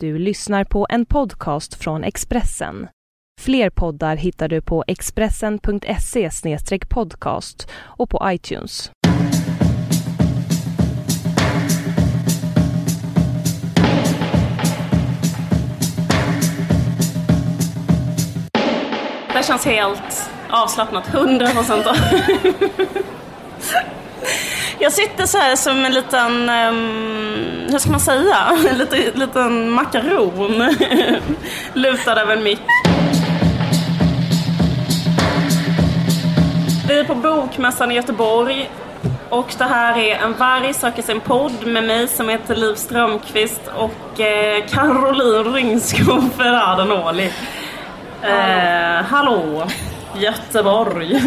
Du lyssnar på en podcast från Expressen. Fler poddar hittar du på expressen.se podcast och på iTunes. Det känns helt avslappnat, 100 procent. Jag sitter så här som en liten, um, hur ska man säga, en liten, liten makaron lutad över en mick. Vi är på Bokmässan i Göteborg och det här är En varg söker sin podd med mig som heter Liv Strömqvist och eh, Caroline Ringskog Ferrada Åli. Eh, hallå, Göteborg.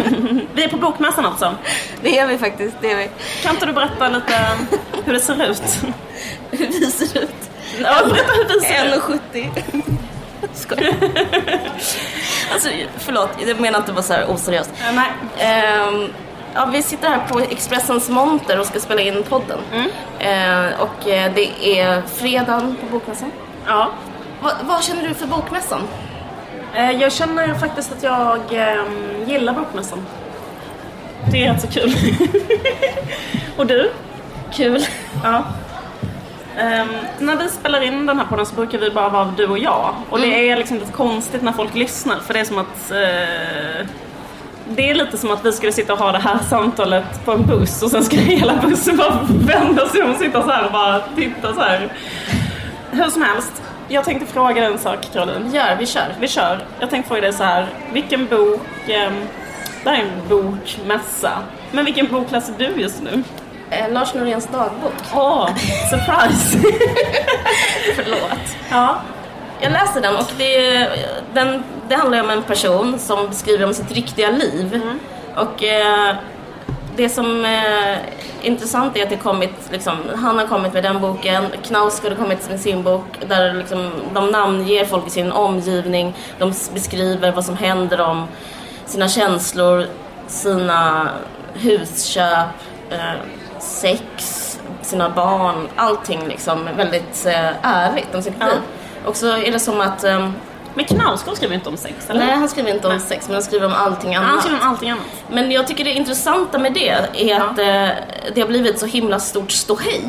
vi är på Bokmässan alltså. Det är vi faktiskt, det är vi. Kan inte du berätta lite hur det ser ut? Hur vi ser ut. Ja, berätta hur vi ser ut. 1,70. Skojar. alltså, förlåt, jag menar inte bara så här oseriöst. Eh, nej. Ehm, ja, vi sitter här på Expressens monter och ska spela in podden. Mm. Ehm, och eh, det är fredagen på Bokmässan. Ja. Va, vad känner du för Bokmässan? Eh, Jag känner faktiskt att jag ehm, gillar Bokmässan. Det är rätt så kul. Och du? Kul. Ja. Ehm, när vi spelar in den här podden så brukar vi bara vara du och jag. Och det är liksom lite konstigt när folk lyssnar för det är som att eh, det är lite som att vi skulle sitta och ha det här samtalet på en buss och sen skulle hela bussen bara vända sig om och sitta så här och bara titta så här. Hur som helst, jag tänkte fråga dig en sak Caroline. Gör, vi kör. Vi kör. Jag tänkte fråga dig så här. Vilken bok... ehm, det här är en bokmässa. Men vilken bok läser du just nu? Eh, Lars Noréns dagbok. Åh, surprise! Förlåt. ja. Jag läste den och det, den, det handlar om en person som beskriver om sitt riktiga liv. Och eh, det som är intressant är att det kommit, liksom, han har kommit med den boken, Knausgård har kommit med sin bok där liksom, de namnger folk i sin omgivning, de beskriver vad som händer dem, sina känslor, sina husköp, eh, sex, sina barn, allting liksom väldigt eh, ärligt om sitt liv. Och så är det som att ehm, Men Knausgård skriver inte om sex, eller? Nej, han skriver inte om Nej. sex, men han skriver om allting annat. Han skriver om allting annat. Men jag tycker det intressanta med det är att eh, det har blivit så himla stort ståhej.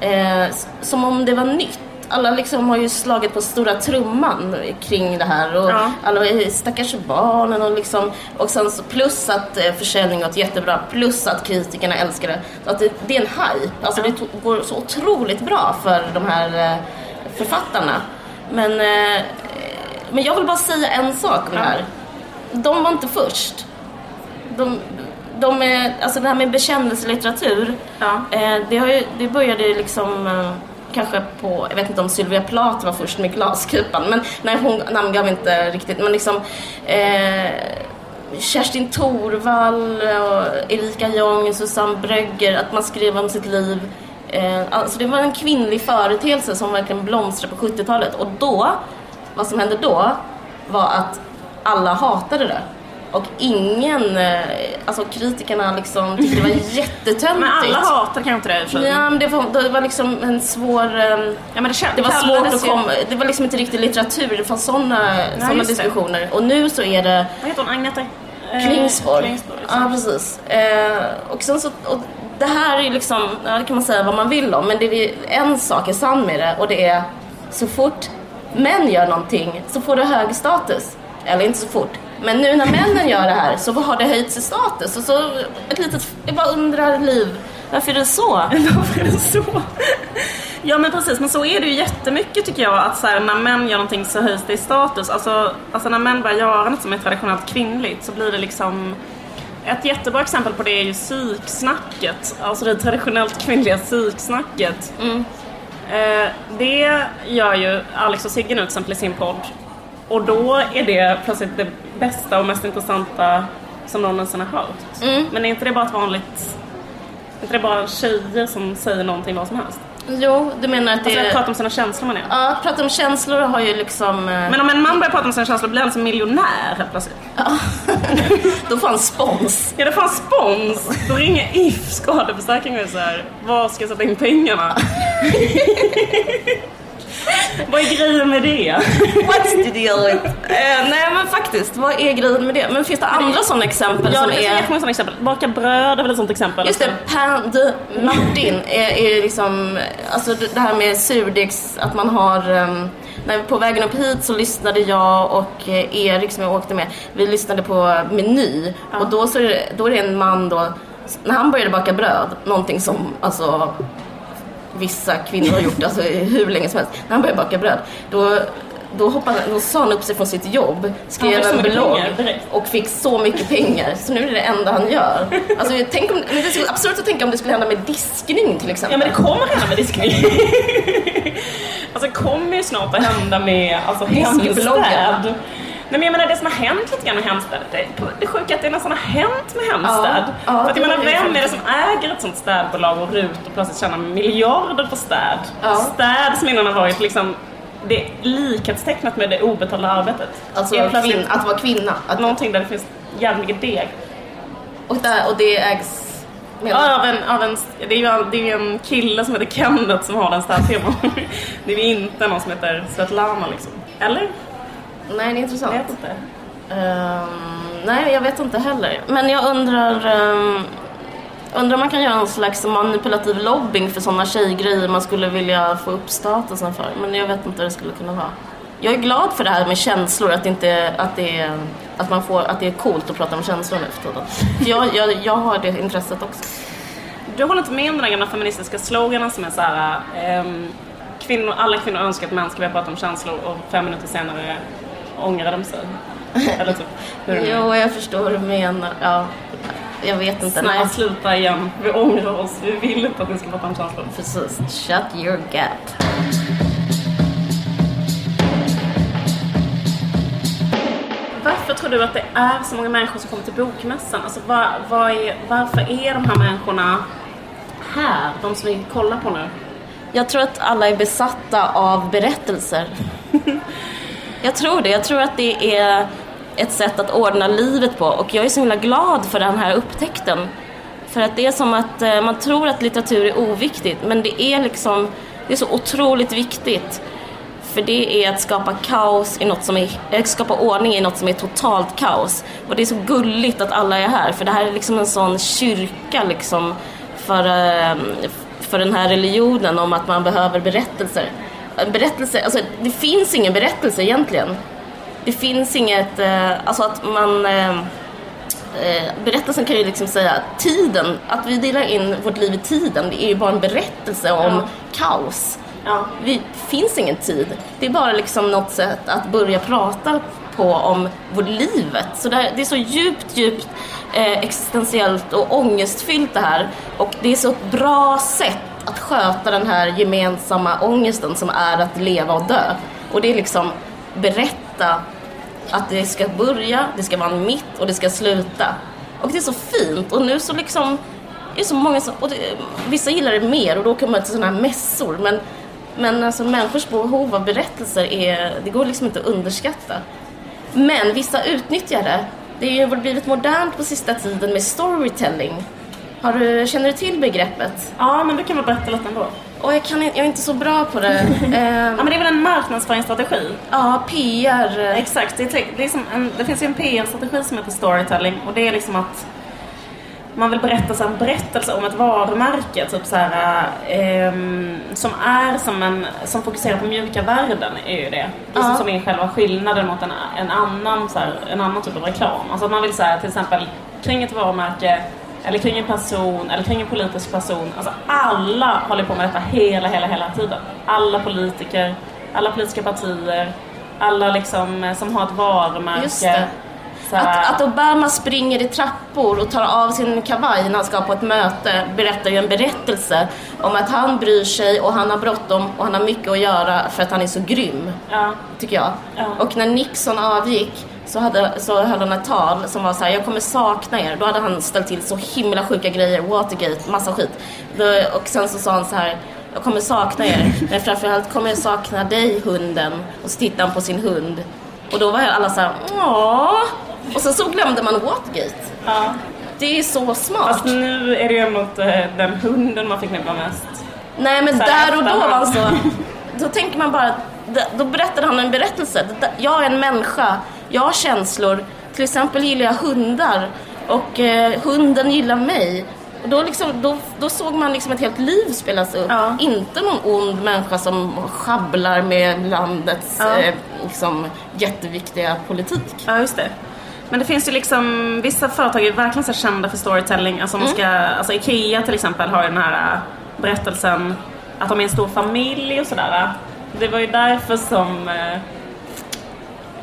Eh, som om det var nytt. Alla liksom har ju slagit på stora trumman kring det här och Ja. alla stackars barnen och liksom och sen så plus att eh, försäljningen gått jättebra plus att kritikerna älskar det. Så att det, det är en hype. Alltså det to- går så otroligt bra för de här eh, författarna. Men, eh, men jag vill bara säga en sak om det här. De var inte först de, de är, alltså det här med bekännelselitteratur, Ja. eh, det, har ju, det började liksom eh, kanske på, jag vet inte om Sylvia Plath var först med Glaskupan, men nej hon namngav inte riktigt, men liksom eh, Kerstin Thorvall och Erika Jong, Susanne Brögger, att man skrev om sitt liv. Eh, alltså det var en kvinnlig företeelse som verkligen blomstrade på 70-talet och då, vad som hände då var att alla hatade det. Och ingen, eh, alltså kritikerna liksom tyckte det var jättetöntigt. Men alla hatar kanske inte det för. Ja, men det var, det var liksom en svår... eh, Ja, men det, Det var svårt att komma... Det var liksom inte riktigt litteratur, det fanns sådana såna just det. diskussioner. Och nu så är det Vad heter hon? Agneta? eh, Klingsborg. Klingsborg, ja, precis. Eh, och sen så... Och det här är liksom, ja, det kan man säga vad man vill om, men det är en sak är sann med det och det är så fort män gör någonting så får det hög status. Eller inte så fort. Men nu när männen gör det här så har det höjts i status. Och så ett litet, jag bara undrar Liv, varför är det så? Varför är det så? Ja men precis, men så är det ju jättemycket tycker jag att så här, när män gör någonting så höjs det i status. Alltså, alltså när män börjar göra något som är traditionellt kvinnligt så blir det liksom ett jättebra exempel på det är ju psyksnacket, alltså det traditionellt kvinnliga psyksnacket. Eh, det gör ju Alex och Sigge nu till exempel i sin podd. Och då är det plötsligt det bästa och mest intressanta som någon någonsin har hört. Men är inte det bara ett vanligt... Är inte det bara tjejer som säger någonting vad som helst? Jo, du menar att det Alltså är... prata om sina känslor man är. Ja, prata om känslor har ju liksom... eh, Men om en man börjar prata om sina känslor blir han som miljonär helt plötsligt. Då får han spons. Ja, det får en spons. Då ringer If skadeförsäkring och är så här, var ska jag sätta in pengarna? Vad är grejen med det? What's the deal with? Eh, nej men faktiskt, vad är grejen med det? Men finns det andra sådana exempel Ja, som det finns är... sådana exempel. Baka bröd är väl ett sånt exempel. Just det, pain de Martin är, är liksom, alltså det här med surdegs, att man har, um, när på vägen upp hit så lyssnade jag och eh, Erik som jag åkte med, vi lyssnade på Meny och då, så är det, då är det en man då, när han började baka bröd, någonting som alltså vissa kvinnor har gjort alltså, hur länge som helst, när han började baka bröd, då då, hoppade, då sa han upp sig från sitt jobb, skrev en blogg och fick så mycket pengar. Så nu är det det enda han gör. Alltså, tänk om, det är absurt att tänka om det skulle hända med diskning till Ja exempel. men det kommer hända med diskning. alltså det kommer ju snart att hända med alltså, hemstäd. Nej men jag menar det som har hänt lite grann med Hemstäd, det, det sjuka är att det nästan har hänt med Hemstäd. Ja, ja, För att jag menar vem är det som äger ett sånt städbolag och RUT och plötsligt tjänar miljarder på städ? Ja. Städ som innan har varit liksom det likhetstecknat med det obetalda arbetet. Alltså kvinn, att vara kvinna. Att, Någonting där det finns jävligt mycket deg. och, där, och det ägs Ja, av en, av en, det, är ju, en- det är en kille som heter Kenneth som har den städfirman. det är ju inte någon som heter Svetlana liksom. Eller? Nej, det är intressant. Jag vet inte. Ehm, nej, jag vet inte heller. Men jag undrar, um, undrar om man kan göra en slags manipulativ lobbying för sådana tjejgrejer man skulle vilja få upp statusen för. Men jag vet inte hur det skulle kunna vara. Jag är glad för det här med känslor, att, inte, att, det, är, att, man får, att det är coolt att prata om känslor nu för tiden. För jag, jag, jag har det intresset också. Du håller inte med om den gamla feministiska sloganen som är så här... ehm, kvinnor, alla kvinnor önskar att män ska börja prata om känslor och fem minuter senare ångrar de sig. Eller typ? Jo, jag förstår vad du menar. Ja, jag vet inte. Nej, Snälla sluta igen, vi ångrar oss, vi vill inte att ni ska prata om känslor. precis. Shut your gap. Varför tror du att det är så många människor som kommer till bokmässan? Alltså, vad, vad är, varför är de här människorna här? De som vi kollar på nu? Jag tror att alla är besatta av berättelser. jag tror det. Jag tror att det är ett sätt att ordna livet på och jag är så himla glad för den här upptäckten. För att det är som att eh, man tror att litteratur är oviktigt men det är liksom, det är så otroligt viktigt. För det är att skapa kaos i något som är, eh, skapa ordning i något som är totalt kaos. Och det är så gulligt att alla är här för det här är liksom en sån kyrka liksom för, eh, för den här religionen om att man behöver berättelser. En berättelse, alltså det finns ingen berättelse egentligen. Det finns inget, eh, alltså att man eh, eh, berättelsen kan ju liksom säga tiden, att vi delar in vårt liv i tiden, det är ju bara en berättelse om Ja. kaos. Ja. Det finns ingen tid. Det är bara liksom något sätt att börja prata på om vårt livet. Så det, här, det är så djupt, djupt eh, existentiellt och ångestfyllt det här. Och det är så ett bra sätt att sköta den här gemensamma ångesten som är att leva och dö. Och det är liksom berätta att det ska börja, det ska vara en mitt och det ska sluta. Och det är så fint och nu så liksom det är så många som, och det, vissa gillar det mer och då kan man till sådana här mässor men, men alltså människors behov av berättelser är, det går liksom inte att underskatta. Men vissa utnyttjar det. Det har ju blivit modernt på sista tiden med storytelling. Har du, känner du till begreppet? ja, men du kan väl berätta lite ändå? Och jag, kan, inte- jag är inte så bra på det. Ja, Ehm, men det är väl en marknadsföringsstrategi? ja, PR. eh, Exakt, det, är, te- det, är en, det finns ju en PR-strategi som heter storytelling och det är liksom att man vill berätta så en berättelse om ett varumärke typ så här, ehm, som är som en, som fokuserar på mjuka värden är ju det. Ja. som, som är själva skillnaden mot en, en, annan, så här, en annan typ av reklam. Alltså att man vill säga till exempel kring ett varumärke eller kring en person eller kring en politisk person. Alltså alla håller på med detta hela, hela, hela tiden. Alla politiker, alla politiska partier, alla liksom eh, som har ett varumärke. Att, att Obama springer i trappor och tar av sin kavaj när han ska på ett möte berättar ju en berättelse om att han bryr sig och han har bråttom och han har mycket att göra för att han är så grym, ja. tycker jag. Ja. Och när Nixon avgick så, hade, så höll han ett tal som var så här: jag kommer sakna er. Då hade han ställt till så himla sjuka grejer, Watergate, massa skit. Och sen så sa han så här, jag kommer sakna er, men framförallt kommer jag sakna dig hunden. Och så tittade han på sin hund. Och då var alla så här, åh. Och sen så glömde man Watergate. ja. Det är så smart. Fast nu är det ju inte den hunden man fick nämna mest. Nej men där och då var han så... då tänker man bara, då berättade han en berättelse. Jag är en människa, jag har känslor. Till exempel gillar jag hundar och eh, hunden gillar mig. Och då, liksom, då, då såg man liksom ett helt liv spelas upp. Ja. Inte någon ond människa som schabblar med landets Ja. eh, liksom, jätteviktiga politik. Ja, just det. Men det finns ju liksom, vissa företag är verkligen så kända för storytelling. Alltså, man ska, alltså Ikea till exempel har ju den här äh, berättelsen att de är en stor familj och sådär. Det var ju därför som eh,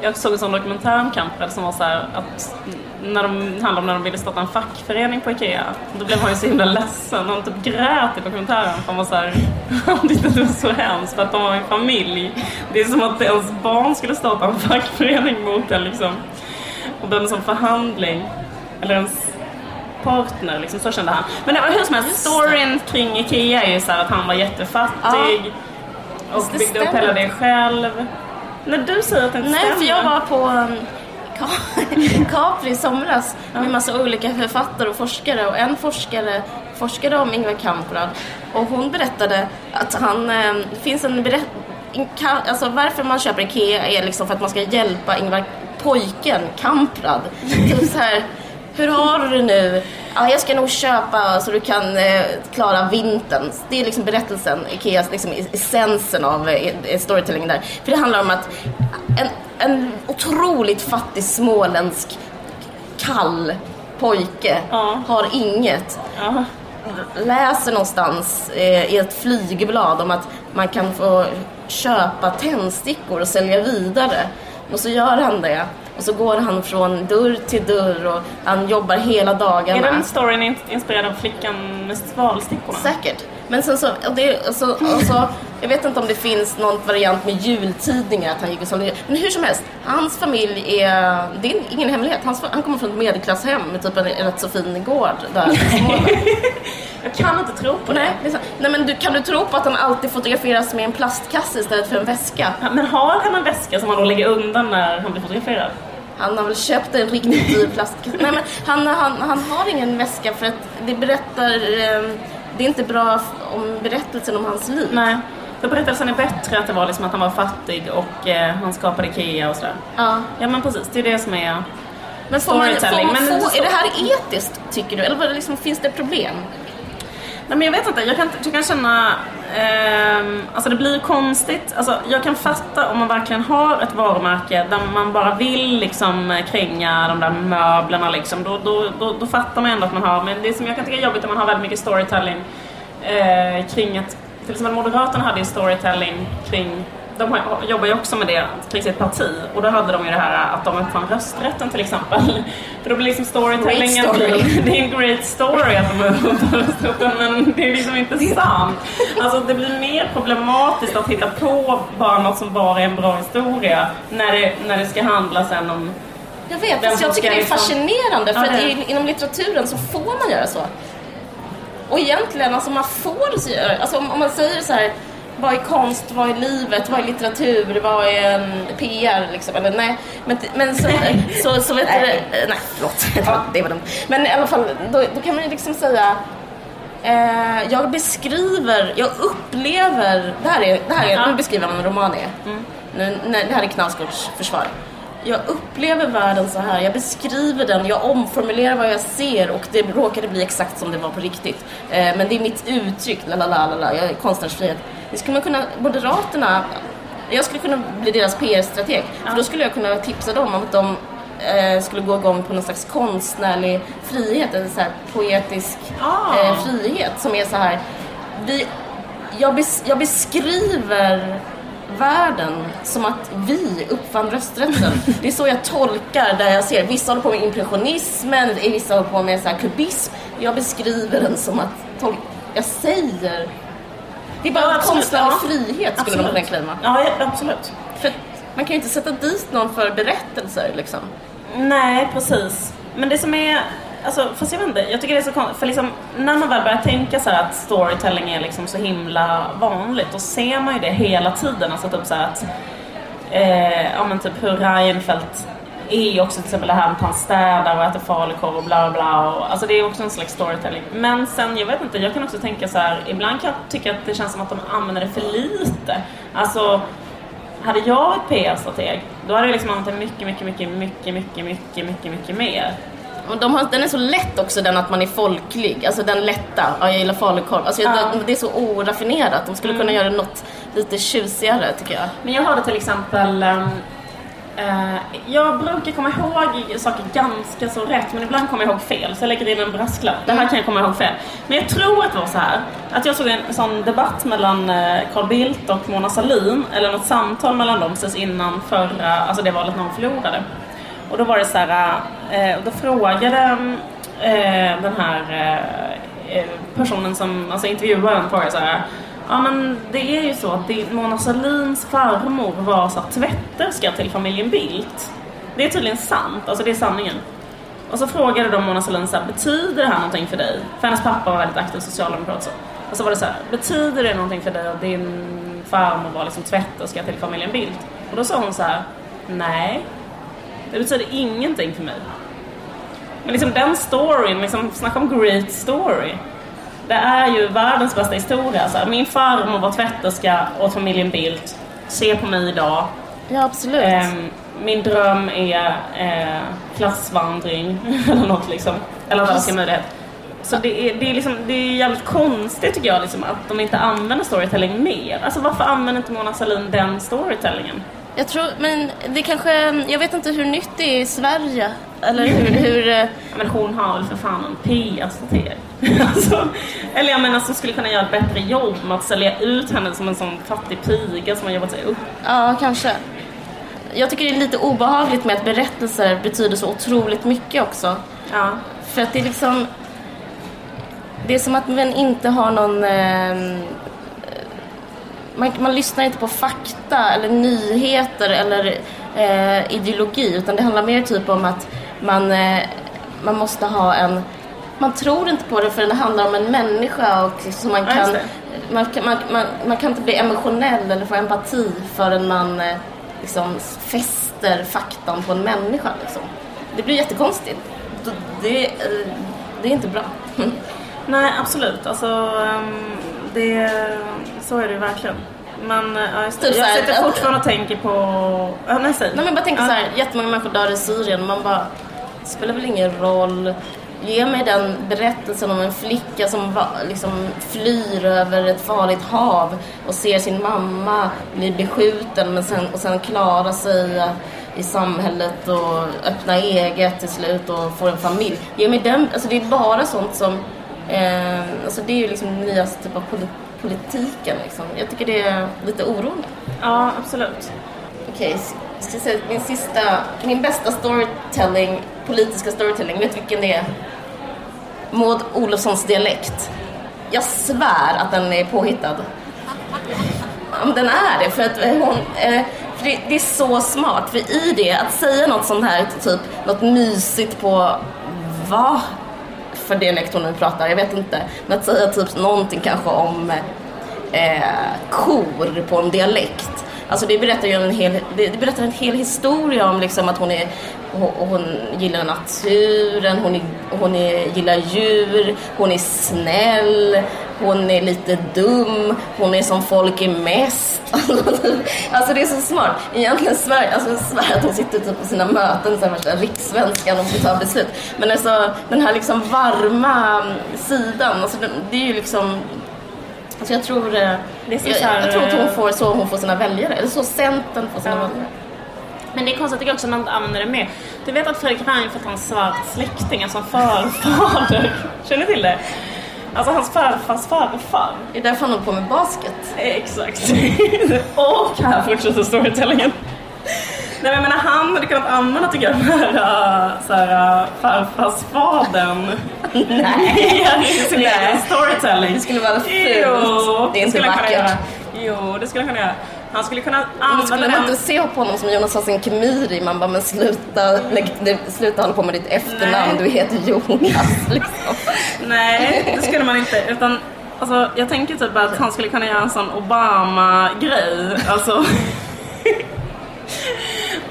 jag såg en sån dokumentär om Kamprad som var så här att när de handlade om när de ville starta en fackförening på Ikea. Då blev han ju så himla ledsen. Han typ grät i dokumentären för han var så här, han tyckte det var så hemskt för att de var en familj. Det är som att ens barn skulle starta en fackförening mot en liksom. Och den som förhandling. Eller ens partner liksom, så kände han. Men det var hur som helst, storyn kring Ikea är ju så här att han var jättefattig. Och det byggde upp hela det själv. När du säger att det inte Nej, stämmer. för jag var på um, Capri i somras med massa olika författare och forskare och en forskare forskade om Ingvar Kamprad och hon berättade att han, eh, det finns en berätt, in- ka- alltså varför man köper IKEA är liksom för att man ska hjälpa Ingvar, pojken Kamprad. Typ så här, hur har du det nu? Ja, jag ska nog köpa så du kan eh, klara vintern. Det är liksom berättelsen, Ikeas liksom essensen av eh, storytelling där. För det handlar om att en, en otroligt fattig småländsk kall pojke Ja. har inget. Ja. Läser någonstans eh, i ett flygblad om att man kan få köpa tändstickor och sälja vidare. Och så gör han det. Och så går han från dörr till dörr och han jobbar hela dagarna. Är den storyn in- inspirerad av flickan med svalstickorna? Säkert. Men sen så, och det, och så, och så, jag vet inte om det finns någon variant med jultidningar att han gick och sålde. Men hur som helst, hans familj är, det är ingen hemlighet. Hans, han kommer från ett medelklasshem med typ en rätt så fin gård där i Småland. Jag kan inte tro på det. Nej, det. Nej men du, kan du tro på att han alltid fotograferas med en plastkasse istället för en väska? Ja, Men har han en väska som han då lägger undan när han blir fotograferad? Han har väl köpt en riktigt dyr plastkasse. Nej men han, han, han har ingen väska för att det berättar, eh, det är inte bra om berättelsen om hans liv. Nej. För berättelsen är bättre att det var liksom att han var fattig och eh, han skapade Ikea och sådär. Ja. Ja men precis, det är det som är... Men får man, får man men få, det är det här etiskt tycker du? Eller det liksom, finns det problem? Nej men jag vet inte, jag kan, jag kan känna... eh, alltså det blir konstigt. Alltså jag kan fatta om man verkligen har ett varumärke där man bara vill liksom kränga de där möblerna liksom. Då, då, då, då fattar man ändå att man har... Men det som jag kan tycka är jobbigt är att man har väldigt mycket storytelling eh, kring att... Till exempel Moderaterna hade ju storytelling kring de jobbar ju också med det kring sitt parti och då hade de ju det här att de uppfann rösträtten till exempel. För då blir liksom storytellingen... Story. Det är en great story att de uppfann rösträtten men det är liksom inte sant. Alltså det blir mer problematiskt att hitta på bara något som bara är en bra historia när det, när det ska handla sen om... Jag vet, Vem jag tycker det är liksom- fascinerande för Ja, att inom litteraturen så får man göra så. Och egentligen, alltså man får göra, alltså om, om man säger så här vad är konst, vad är livet, vad är litteratur, vad är en PR liksom, eller nej. Men, men så, så, så vet du, nej förlåt, det var dumt. Men i alla fall, då, då kan man ju liksom säga Eh, jag beskriver, jag upplever, det här är, det här är, nu beskriver jag vad en roman är. Nu, nej, det här är Knausgårds försvar. Jag upplever världen så här, jag beskriver den, jag omformulerar vad jag ser och det råkade bli exakt som det var på riktigt. Eh, men det är mitt uttryck, la la la la jag är konstnärs frihet. Det skulle man kunna, Moderaterna, jag skulle kunna bli deras PR-strateg. För då skulle jag kunna tipsa dem om att de eh, skulle gå igång på någon slags konstnärlig frihet, eller så här poetisk Ah. eh, frihet som är så här. Vi, jag, bes, jag beskriver världen som att vi uppfann rösträtten. Det är så jag tolkar där jag ser. Vissa håller på med impressionismen, vissa håller på med så här kubism. Jag beskriver den som att tolka. Jag säger. Det är bara Ja, absolut. konstnärlig Ja. frihet skulle man kunna claima. Ja, absolut. För man kan ju inte sätta dit någon för berättelser liksom. Nej, precis. Men det som är... Alltså, fast jag vet inte, jag tycker det är så konstigt. För liksom, när man väl börjar tänka så här att storytelling är liksom så himla vanligt, då ser man ju det hela tiden. Alltså typ så här att... Eh, ja men typ hur Reinfeldt är också till exempel det här med att han städar och äter falukorv och bla bla. Och, alltså det är också en slags storytelling. Men sen, jag vet inte, jag kan också tänka så här, ibland kan jag tycka att det känns som att de använder det för lite. Alltså, hade jag varit PR-strateg, då hade jag liksom använt det mycket, mycket, mycket, mycket, mycket, mycket, mycket, mycket mer. Och de har, den är så lätt också den att man är folklig, alltså den lätta, ja, jag gillar falukorv. Alltså, Ja. det, det är så oraffinerat, de skulle kunna göra något lite tjusigare tycker jag. Men jag hörde till exempel ehm, eh, jag brukar komma ihåg saker ganska så rätt men ibland kommer jag ihåg fel så jag lägger in en brasklapp. Det här kan jag komma ihåg fel. Men jag tror att det var så här att jag såg en sån debatt mellan eh, Carl Bildt och Mona Sahlin eller något samtal mellan dem precis innan förra, alltså det valet när hon förlorade. Och då var det så här, eh, då frågade eh, den här eh, eh personen som, alltså intervjuaren frågade så här Ja men det är ju så att Mona Sahlins farmor var så tvätterska till familjen Bildt. Det är tydligen sant, alltså det är sanningen. Och så frågade de Mona Sahlin så här, betyder det här någonting för dig? För hennes pappa var väldigt aktiv socialdemokrat så. Och så var det så här, betyder det någonting för dig att din farmor var liksom tvätterska till familjen Bildt? Och då sa hon så här, nej. Det betyder ingenting för mig. Men liksom den storyn, liksom, snacka om great story. Det är ju världens bästa historia. Så här, min farmor var tvätterska åt familjen Bildt. Se på mig idag. Ja absolut. Ehm, min dröm är eh, klassvandring eller något liksom. Eller alla ska möjlighet. Så det är, det, är liksom, det är jävligt konstigt tycker jag liksom, att de inte använder storytelling mer. Alltså varför använder inte Mona Sahlin den storytellingen? Jag tror, men det kanske, jag vet inte hur nytt det är i Sverige. Eller hur, hur eh, Men hon har väl för fan en PR-strateg. alltså, eller jag menar som skulle kunna göra ett bättre jobb med att sälja ut henne som en sån fattig piga som har jobbat sig upp. ja kanske. Jag tycker det är lite obehagligt med att berättelser betyder så otroligt mycket också. Ja. För att det är liksom, det är som att man inte har någon, eh, man, man lyssnar inte på fakta eller nyheter eller eh, ideologi utan det handlar mer typ om att man, eh, man måste ha en man tror inte på det för det handlar om en människa och så man kan, man, man, man, man kan inte bli emotionell eller få empati förrän man eh, liksom fäster faktan på en människa. Liksom. Det blir jättekonstigt. Det, eh, det är inte bra. Nej, absolut. Alltså, ehm, det, så är det verkligen. Men eh, ja, just. Typ jag sitter fortfarande och tänker på... Ja, nej, säg. Nej men jag bara tänker Ja. så här, jättemånga människor dör i Syrien. Man bara, det spelar väl ingen roll. Ge mig den berättelsen om en flicka som va, liksom flyr över ett farligt hav och ser sin mamma bli beskjuten men sen, och sen klara sig eh, i samhället och öppna eget till slut och få en familj. Ge mig den, alltså det är bara sånt som, eh, alltså det är ju liksom den nyaste typ av politiken liksom. Jag tycker det är lite oroande. Ja, absolut. Okej, s- ska säga min sista, min bästa storytelling, politiska storytelling, vet du vilken det är? Maud Olofssons dialekt. Jag svär att den är påhittad. Ja, den är det, för att eh, hon... Eh, för det, det är så smart, för i det, att säga något sånt här, typ något mysigt på... Vad för dialekt hon nu pratar, jag vet inte. Men att säga typ någonting kanske om eh, kor på en dialekt. Alltså det berättar ju en hel, det, det berättar en hel historia om liksom att hon, är, hon, hon gillar naturen, hon, är, hon är, gillar djur, hon är snäll, hon är lite dum, hon är som folk är mest. alltså det är så smart. Egentligen svär, alltså svär att hon sitter typ på sina möten, så här värsta rikssvenskan och får ta beslut. Men alltså den här liksom varma sidan, alltså det, är ju liksom Alltså jag tror, eh, Det jag, här, jag tror att hon eh, får så hon får sina väljare, eller så Centern får sina Ja. väljare. Men det är konstigt tycker jag också att man inte använder det mer. Du vet att Fredrik Reinfeldt har en svart släkting, alltså en farfader. Känner du till det? Alltså hans farfars farfar. Det är därför han håller på med basket. Exakt. Och här fortsätter storytellingen. Nej men jag menar han hade kunnat använda tycker jag den här, så här äh, farfarsfadern. Nej. I sin egen storytelling. Det skulle vara fult. Det är inte vackert. Jo, det skulle han kunna göra. Han skulle kunna använda skulle man den. inte se på honom som Jonas Hassan Khemiri? Man bara, men sluta, lägg, sluta hålla på med ditt efternamn, Nej. du heter Jonas. Liksom. Nej, det skulle man inte. Utan, alltså, jag tänker typ att han skulle kunna göra en sån Obama-grej. Alltså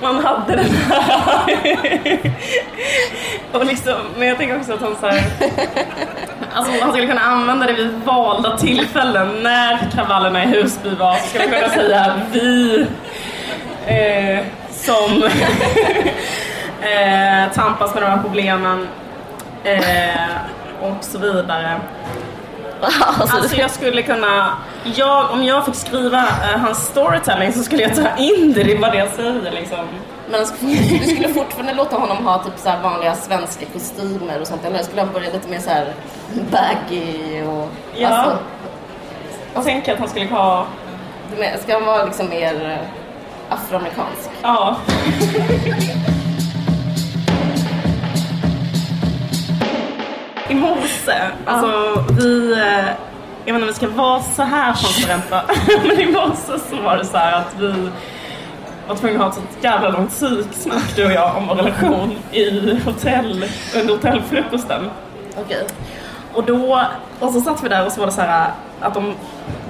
man hade den här. och liksom, men jag tänker också att han så här, alltså han skulle kunna använda det vid valda tillfällen. När kravallerna i Husby var så skulle man kunna säga vi eh, som eh, tampas med de här problemen eh, och så vidare. Alltså, Alltså jag skulle kunna, jag, om jag fick skriva eh, hans storytelling så skulle jag ta in det, är bara det säger liksom. Men du skulle fortfarande låta honom ha typ så vanliga svenska kostymer och sånt eller skulle han börja lite mer så här baggy och... Ja. Alltså, Jag tänker att han skulle ha, ska han vara liksom mer eh, afroamerikansk? ja. I morse, alltså vi, eh, jag vet inte om vi ska vara så här transparenta, men i morse så var det så här att vi var tvungna att ha ett sånt jävla långt psyksnack du och jag om vår relation i hotell, under hotellfrukosten. Okej. Och då, och så satt vi där och så var det så här att de,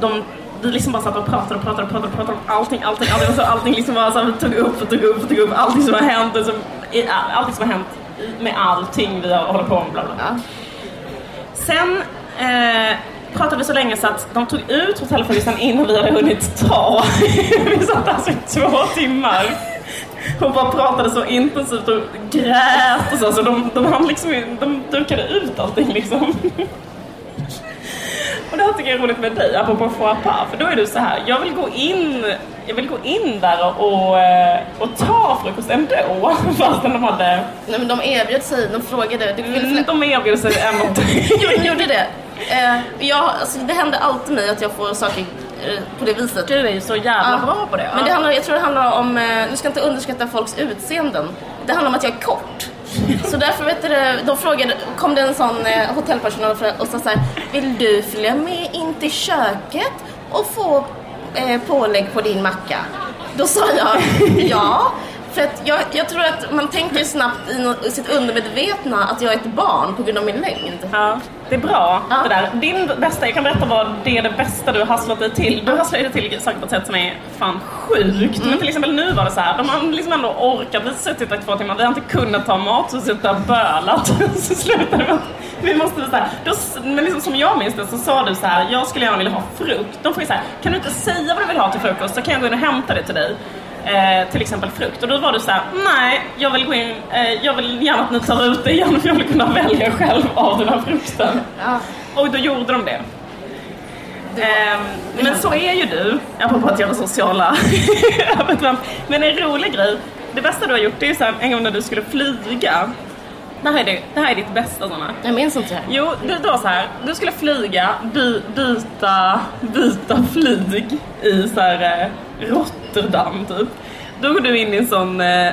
de vi liksom bara satt och pratade och pratade och pratade, och pratade om allting, allting, allting, och så allting liksom bara så här, vi tog upp och tog upp och tog upp allting som har hänt, och allting som har hänt med allting vi har- håller på med, bla bla. Sen eh, pratade vi så länge så att de tog ut hotellfrukosten innan vi hade hunnit ta. vi satt alltså i två timmar Hon bara pratade så intensivt och grät och så. så de, de, hann liksom, de dukade ut allting liksom. Och det här tycker jag är roligt med dig, apropå faux pas, för då är du så här, jag vill gå in, jag vill gå in där och, och, eh, och ta frukost ändå, fastän de hade, Nej men de erbjöd sig, de frågade, du ville de erbjöd sig ändå Jo, de gjorde det. Eh, jag, alltså, det händer alltid mig att jag får saker eh, på det viset. Du är ju så jävla Ja. bra på det. Men det handlar, jag tror det handlar om, du ska inte underskatta folks utseenden. Det handlar om att jag är kort. Så därför vet du, de frågade, kom det en sån eh, hotellpersonal och och sa så här, vill du följa med in till köket och få eh, pålägg på din macka? Då sa jag ja. För att jag, jag tror att man tänker snabbt i, sitt undermedvetna att jag är ett barn på grund av min längd. Ja, det är bra Ja. det där. Din bästa, jag kan berätta vad det är det bästa du har hasslat dig till. Du hasslar dig till saker på ett sätt som är fan sjukt. Mm. Men till exempel nu var det så här, de har liksom ändå orkat, vi har suttit där i två timmar, vi har inte kunnat ta mat, så suttit där och bölat. så slutade med att vi måste så här, då, men liksom som jag minns det så sa du så här, jag skulle gärna vilja ha frukt. De får ju så här, kan du inte säga vad du vill ha till frukost så kan jag gå in och hämta det till dig. Eh, till exempel frukt. Och då var du så här: nej, jag vill gå in, eh, jag vill gärna att ni tar ut det igen för jag vill kunna välja själv av den här frukten. Ja. Och då gjorde de det. Ehm, men så är ju du, apropå att göra sociala övertramp. Men en rolig grej, det bästa du har gjort är ju så här, en gång när du skulle flyga. Det här är, det, det här är ditt bästa sådana. Jag minns inte det här. Jo, det det var så här. Du skulle flyga, by, byta, byta flyg i så här, eh, Rotterdam typ. Då går du in i en sån, eh,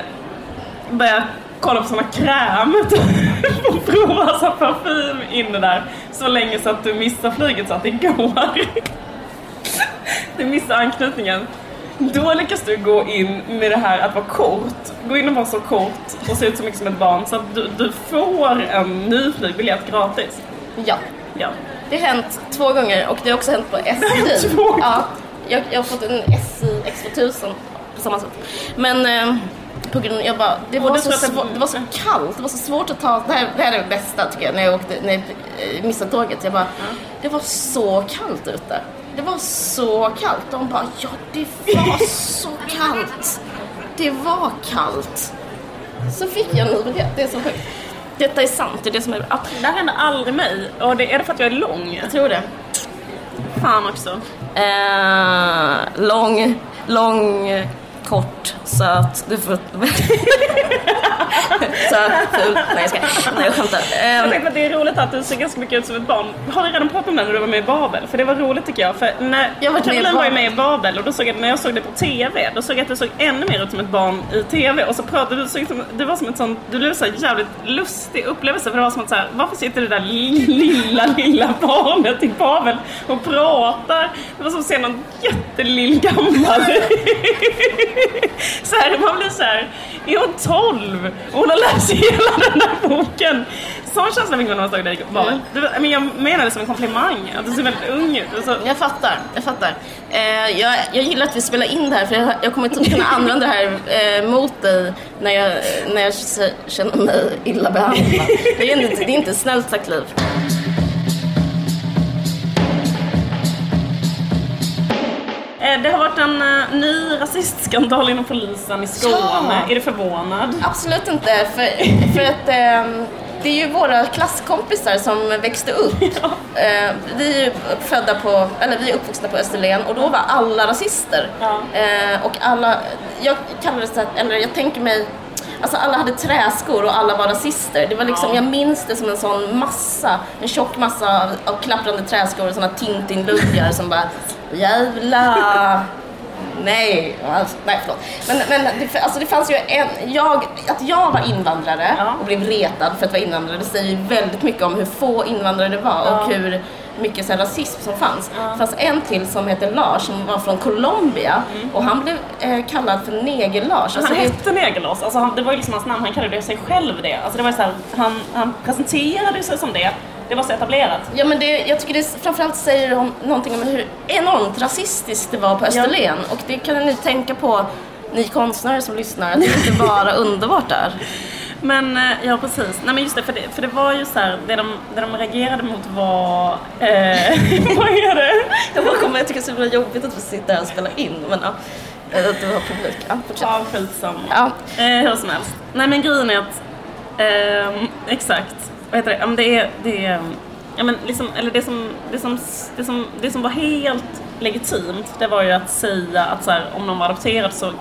börjar kolla på såna kräm typ, och prova här parfym inne där. Så länge så att du missar flyget så att det går. Du missar anknytningen. Då lyckas du gå in med det här att vara kort. Gå in och vara så kort och se ut så mycket som ett barn så att du, du får en ny flygbiljett gratis. Ja. Ja. Det har hänt två gånger och det har också hänt på SJ. Ja, jag, jag har fått en SJ X2000 på samma sätt. Men eh, på grund jag bara, det var, så att det- svår, det var så kallt, det var så svårt att ta, det här, det här är det bästa tycker jag när jag åkte, när jag missade tåget. Jag bara, det var så kallt ute. Det var så kallt. De bara, ja det var så kallt. Det var kallt. Så fick jag en det är så sjukt. Detta är sant, det är det som är, ja, Det här händer aldrig mig. Och det är det för att jag är lång? jag tror det. Fan också. Eh, lång, lång, kort, söt. Du får... söt, ful. Nej jag ska. Nej jag skämtar. Jag Eh, tänkte att det är roligt att du ser ganska mycket ut som ett barn. Har vi redan pratat om det när du var med i Babel? För det var roligt tycker jag. För när Jag i Caroline var ju med i Babel och då såg jag, när jag såg det på TV, då såg jag att du såg ännu mer ut som ett barn i TV. Och så pratade du, såg som, det var som ett sånt, du blev så jävligt lustig upplevelse. För det var som att så här, varför sitter det där lilla, lilla barnet i Babel och pratar? Det var som att se någon jättelill gammal. så här, man blir så här, är hon 12? Och hon har läst hela den där boken sån känsla fick man när man såg dig bara. Mm. Men jag menar det som en komplimang, att du ser väldigt ung ut. Så- Jag fattar, jag fattar. Eh, jag, jag gillar att vi spelar in det här för jag, jag kommer inte kunna använda det här eh, mot dig när jag, när jag känner mig illa behandlad. Det är inte, det är inte snällt sagt Liv. Det har varit en eh, ny rasistskandal inom polisen i Skåne. Ja. Är du förvånad? Absolut inte, för, för att ehm, det är ju våra klasskompisar som växte upp. Eh, vi är födda på, eller vi är uppvuxna på Österlen och då var alla rasister. Ja. Eh, och alla, jag kallar det så att, eller jag tänker mig Alltså alla hade träskor och alla var rasister. Det var liksom, Ja. Jag minns det som en sån massa, en tjock massa av, av klapprande träskor och såna Tintin-luggar som bara Jävla Nej, alltså, nej förlåt. Men, men det, alltså det fanns ju en, jag, att jag var invandrare Ja. och blev retad för att vara invandrare det säger ju väldigt mycket om hur få invandrare det var Ja. och hur mycket så här, rasism som fanns. Det fanns en till som hette Lars som var från Colombia och han blev eh, kallad för Neger-Lars. Alltså, Mm. Han det- hette Negerlås, alltså han, det var ju liksom hans namn, han kallade sig själv det. Alltså det var så här, han, han presenterade sig som det, det var så etablerat. Ja men det, jag tycker det framförallt säger om, någonting om hur enormt rasistiskt det var på Österlen och det kan ni tänka på ni konstnärer som lyssnar, att det inte bara underbart där. Men eh, ja precis, nej men just det, för det, för det var ju så här, det de, det de reagerade mot var, eh, vad är det? Jag bara kommer, jag tycker det är så himla jobbigt att vi sitter här och spelar in men ja, eh, att du har publik. Ja, fortsätt. Ja, skitsamma. Ja. Eh, hur som helst. Nej men grejen är att, ehm, exakt, vad heter det, ja, men det är, det är, mm, ja men liksom, eller det som, det som, det som, det som var helt legitimt, det var ju att säga att så här, om någon var adopterad så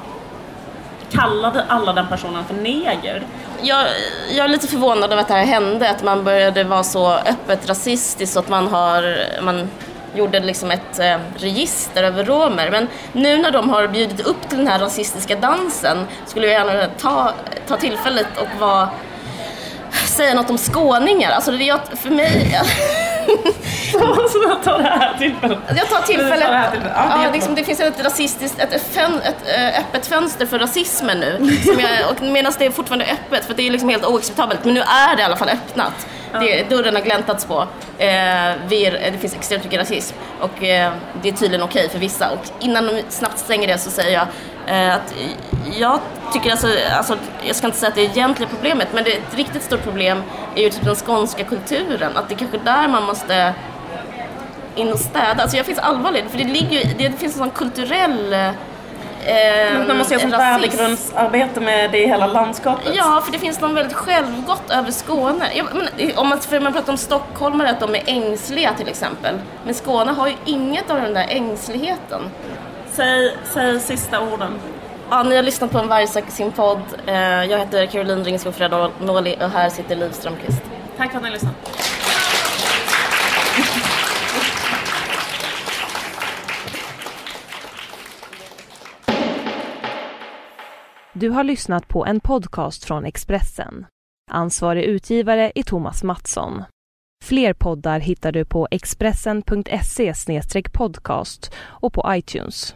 kallade alla den personen för neger. Jag, jag är lite förvånad över att det här hände, att man började vara så öppet rasistisk så att man har, man gjorde liksom ett eh, register över romer. Men nu när de har bjudit upp till den här rasistiska dansen skulle jag gärna ta, ta tillfället och vara säga något om skåningar. Alltså det är, för mig, Så jag tar det här tillfället. jag tar tillfället, Du tar det här tillfället. Ja, det är ja, jättebra. liksom, det finns ett rasistiskt, ett, fön, ett eh, öppet fönster för rasismen nu. Som jag, och medan det är fortfarande öppet, för det är liksom helt oacceptabelt, men nu är det i alla fall öppnat. Det, dörren har gläntats på. Eh, vi är, det finns extremt mycket rasism och eh, det är tydligen okej för vissa. Och innan de snabbt stänger det så säger jag eh, att jag tycker alltså, alltså, jag ska inte säga att det är egentliga problemet, men det, ett riktigt stort problem är ju typ den skånska kulturen. Att det är kanske där man måste in och städa. Alltså jag finns allvarligt, för det ligger ju, det finns en sån kulturell eh, man måste göra rasism. värdegrundsarbete med det i hela landskapet. Ja, för det finns någon väldigt självgott över Skåne. Ja, men, om man, för man pratar om stockholmare, att de är ängsliga till exempel. Men Skåne har ju inget av den där ängsligheten. Säg, säg sista orden. Ja, ni har lyssnat på en Vargsack sin podd. Eh, jag heter Caroline Ringskog Fredonoli och här sitter Liv Strömqvist. Tack för att ni lyssnade. Du har lyssnat på en podcast från Expressen. Ansvarig utgivare är Thomas Mattsson. Fler poddar hittar du på expressen.se podcast och på iTunes.